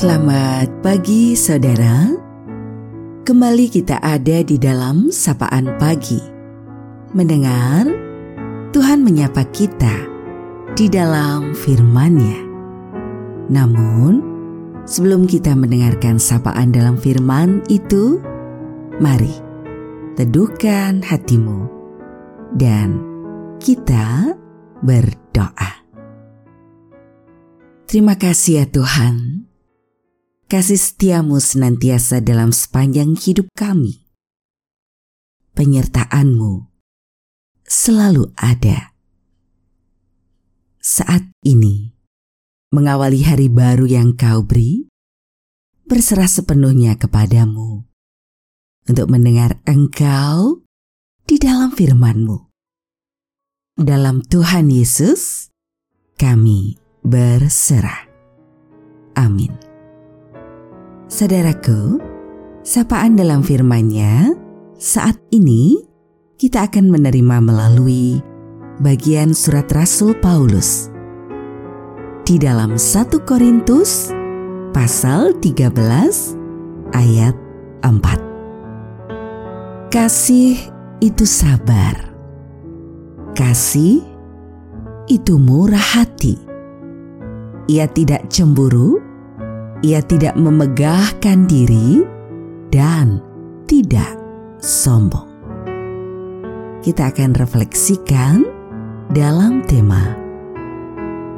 Selamat pagi saudara. Kembali kita ada di dalam sapaan pagi. Mendengar Tuhan menyapa kita di dalam firman-Nya. Namun, sebelum kita mendengarkan sapaan dalam firman itu, mari teduhkan hatimu dan kita berdoa. Terima kasih ya Tuhan kasih setiamu senantiasa dalam sepanjang hidup kami. Penyertaanmu selalu ada. Saat ini, mengawali hari baru yang kau beri, berserah sepenuhnya kepadamu untuk mendengar engkau di dalam firmanmu. Dalam Tuhan Yesus, kami berserah. Amin. Saudaraku, sapaan dalam firman-Nya saat ini kita akan menerima melalui bagian surat Rasul Paulus di dalam 1 Korintus pasal 13 ayat 4. Kasih itu sabar. Kasih itu murah hati. Ia tidak cemburu ia tidak memegahkan diri dan tidak sombong. Kita akan refleksikan dalam tema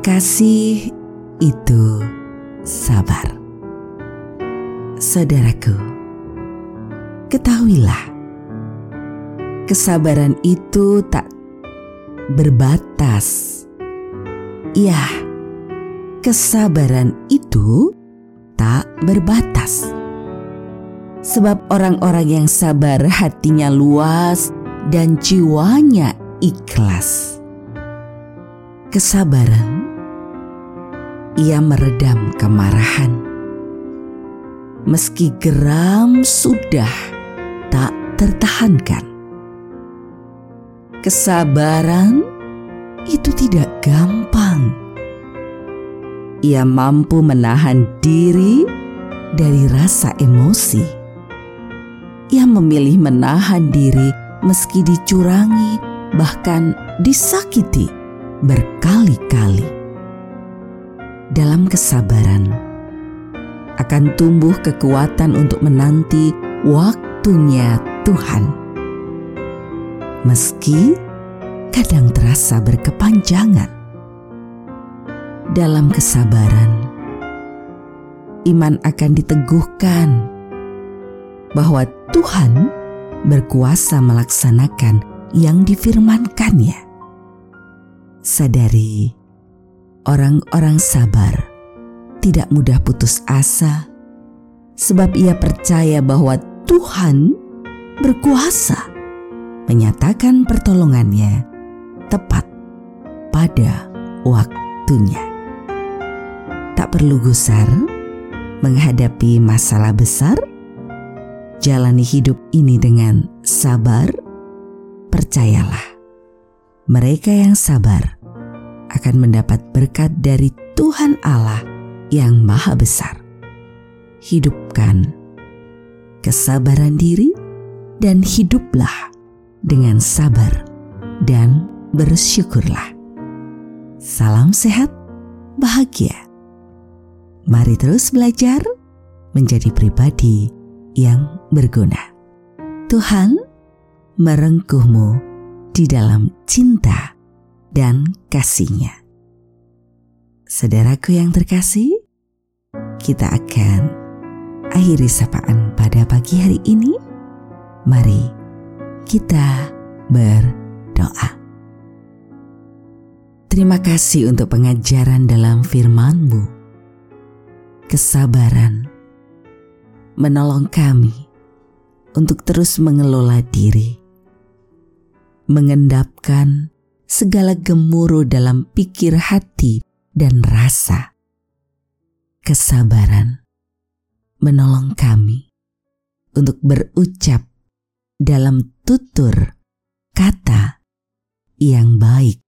kasih itu sabar. Saudaraku, ketahuilah kesabaran itu tak berbatas. Ya, kesabaran itu tak berbatas. Sebab orang-orang yang sabar hatinya luas dan jiwanya ikhlas. Kesabaran, ia meredam kemarahan. Meski geram sudah tak tertahankan. Kesabaran itu tidak gampang ia mampu menahan diri dari rasa emosi. Ia memilih menahan diri meski dicurangi, bahkan disakiti berkali-kali. Dalam kesabaran akan tumbuh kekuatan untuk menanti waktunya Tuhan. Meski kadang terasa berkepanjangan dalam kesabaran. Iman akan diteguhkan bahwa Tuhan berkuasa melaksanakan yang difirmankannya. Sadari, orang-orang sabar tidak mudah putus asa, sebab ia percaya bahwa Tuhan berkuasa menyatakan pertolongannya tepat pada waktunya perlu gusar menghadapi masalah besar. Jalani hidup ini dengan sabar. Percayalah, mereka yang sabar akan mendapat berkat dari Tuhan Allah yang Maha Besar. Hidupkan kesabaran diri dan hiduplah dengan sabar dan bersyukurlah. Salam sehat, bahagia Mari terus belajar menjadi pribadi yang berguna. Tuhan merengkuhmu di dalam cinta dan kasihnya. Saudaraku yang terkasih, kita akan akhiri sapaan pada pagi hari ini. Mari kita berdoa. Terima kasih untuk pengajaran dalam firman-Mu kesabaran, menolong kami untuk terus mengelola diri, mengendapkan segala gemuruh dalam pikir hati dan rasa. Kesabaran menolong kami untuk berucap dalam tutur kata yang baik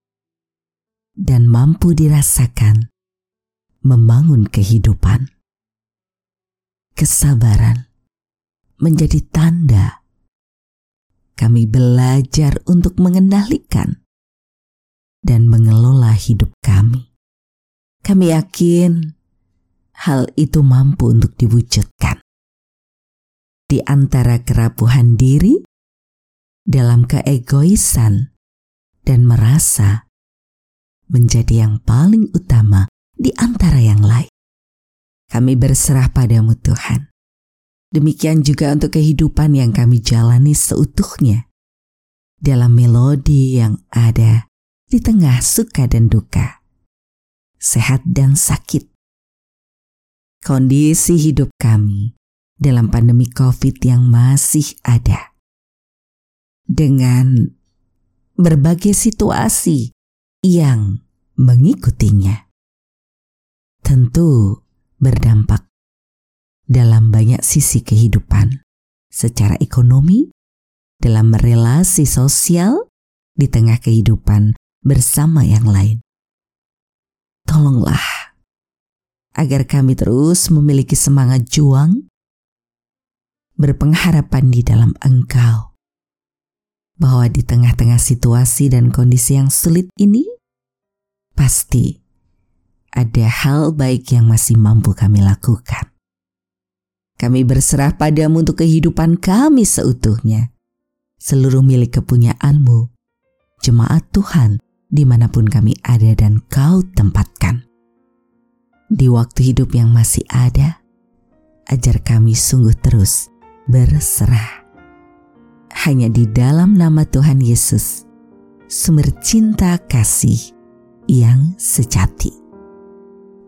dan mampu dirasakan membangun kehidupan. Kesabaran menjadi tanda kami belajar untuk mengendalikan dan mengelola hidup kami. Kami yakin hal itu mampu untuk diwujudkan. Di antara kerapuhan diri, dalam keegoisan, dan merasa menjadi yang paling utama di antara yang lain. Kami berserah padamu Tuhan. Demikian juga untuk kehidupan yang kami jalani seutuhnya. Dalam melodi yang ada di tengah suka dan duka. Sehat dan sakit. Kondisi hidup kami dalam pandemi COVID yang masih ada. Dengan berbagai situasi yang mengikutinya. Tentu berdampak dalam banyak sisi kehidupan, secara ekonomi, dalam relasi sosial, di tengah kehidupan bersama yang lain. Tolonglah agar kami terus memiliki semangat juang, berpengharapan di dalam Engkau, bahwa di tengah-tengah situasi dan kondisi yang sulit ini, pasti ada hal baik yang masih mampu kami lakukan. Kami berserah padamu untuk kehidupan kami seutuhnya, seluruh milik kepunyaanmu, jemaat Tuhan di mana pun kami ada dan kau tempatkan. Di waktu hidup yang masih ada, ajar kami sungguh terus berserah. Hanya di dalam nama Tuhan Yesus, sumber cinta kasih yang sejati.